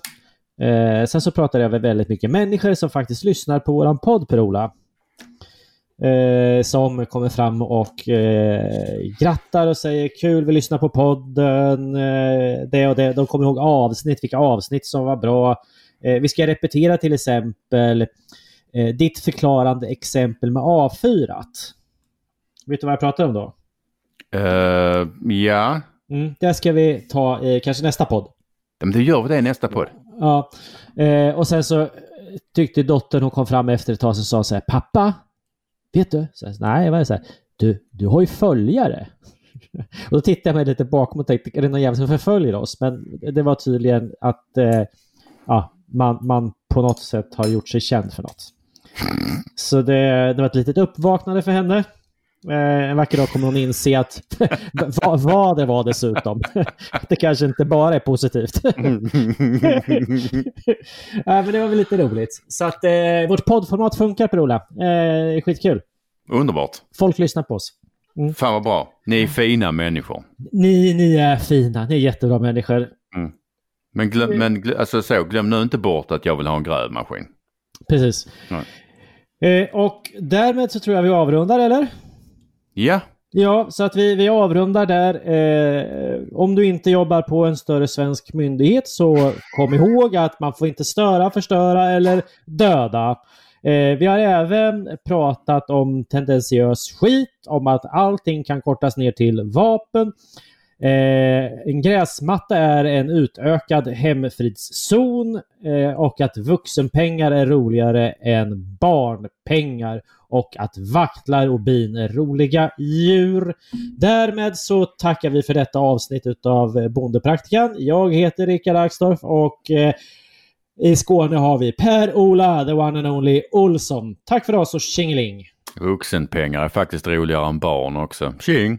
Eh, sen så pratar jag med väldigt mycket människor som faktiskt lyssnar på våran podd, Per-Ola. Eh, som kommer fram och eh, grattar och säger kul, vi lyssnar på podden. Eh, det och det. De kommer ihåg avsnitt, vilka avsnitt som var bra. Eh, vi ska repetera till exempel eh, ditt förklarande exempel med A4. Vet du vad jag pratar om då? Eh, ja, Mm, det ska vi ta i kanske nästa podd. men då gör vi det i nästa podd. Ja, eh, och sen så tyckte dottern, hon kom fram efter ett tag så sa så här, pappa, vet du? Så här, Nej, vad är det? så här, du, du har ju följare. <laughs> och då tittade jag mig lite bakom och tänkte, är det någon jävel som förföljer oss? Men det var tydligen att eh, ja, man, man på något sätt har gjort sig känd för något. Så det, det var ett litet uppvaknande för henne. Eh, en vacker dag kommer hon inse att <laughs> vad, vad det var dessutom. <laughs> att det kanske inte bara är positivt. ja, <laughs> men det var väl lite roligt. Så att eh, vårt poddformat funkar Per-Ola. Eh, skitkul. Underbart. Folk lyssnar på oss. Fan vad bra. Ni är fina människor. Ni, ni är fina. Ni är jättebra människor. Men, glöm, men glö- alltså så, glöm nu inte bort att jag vill ha en grävmaskin. Precis. Eh, och därmed så tror jag vi avrundar, eller? Ja, Ja, så att vi, vi avrundar där. Eh, om du inte jobbar på en större svensk myndighet så kom ihåg att man får inte störa, förstöra eller döda. Eh, vi har även pratat om tendentiös skit, om att allting kan kortas ner till vapen. Eh, en gräsmatta är en utökad hemfridszon eh, och att vuxenpengar är roligare än barnpengar och att vaktlar och bin är roliga djur. Därmed så tackar vi för detta avsnitt av eh, Bondepraktikan. Jag heter Rickard Axdorff och eh, i Skåne har vi Per-Ola, the one and only Olsson. Tack för oss och tjingeling! vuxenpengar är faktiskt roligare än barn också. Tjing!